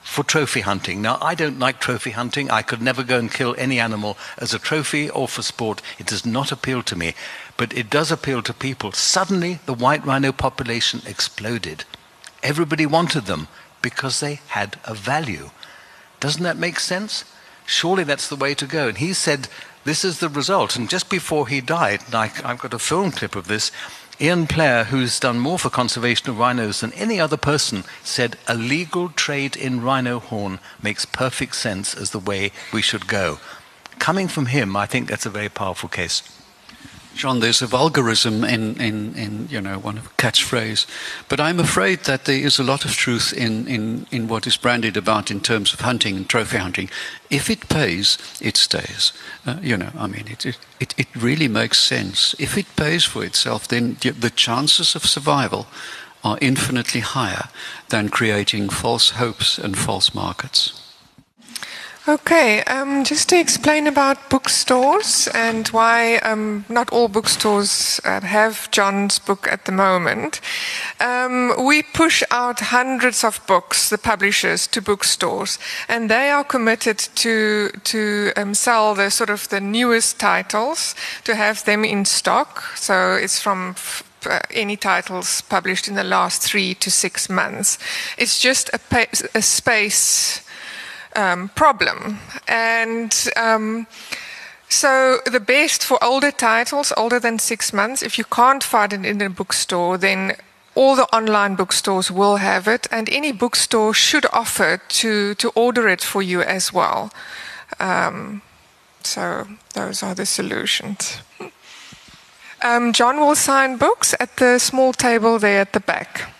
for trophy hunting. Now, I don't like trophy hunting. I could never go and kill any animal as a trophy or for sport. It does not appeal to me. But it does appeal to people. Suddenly, the white rhino population exploded. Everybody wanted them because they had a value. Doesn't that make sense? Surely that's the way to go. And he said this is the result. And just before he died, I, I've got a film clip of this. Ian Player, who's done more for conservation of rhinos than any other person, said a legal trade in rhino horn makes perfect sense as the way we should go. Coming from him, I think that's a very powerful case. John, there's a vulgarism in, in, in you know, one catchphrase, but I'm afraid that there is a lot of truth in, in, in what is branded about in terms of hunting and trophy hunting. If it pays, it stays. Uh, you know, I mean, it, it, it really makes sense. If it pays for itself, then the chances of survival are infinitely higher than creating false hopes and false markets. Okay, um, just to explain about bookstores and why um, not all bookstores uh, have John's book at the moment. Um, we push out hundreds of books, the publishers, to bookstores, and they are committed to to um, sell the sort of the newest titles, to have them in stock. So it's from uh, any titles published in the last three to six months. It's just a, pa- a space um, problem. And um, so the best for older titles, older than six months, if you can't find it in a bookstore, then all the online bookstores will have it, and any bookstore should offer to, to order it for you as well. Um, so those are the solutions. Um, John will sign books at the small table there at the back.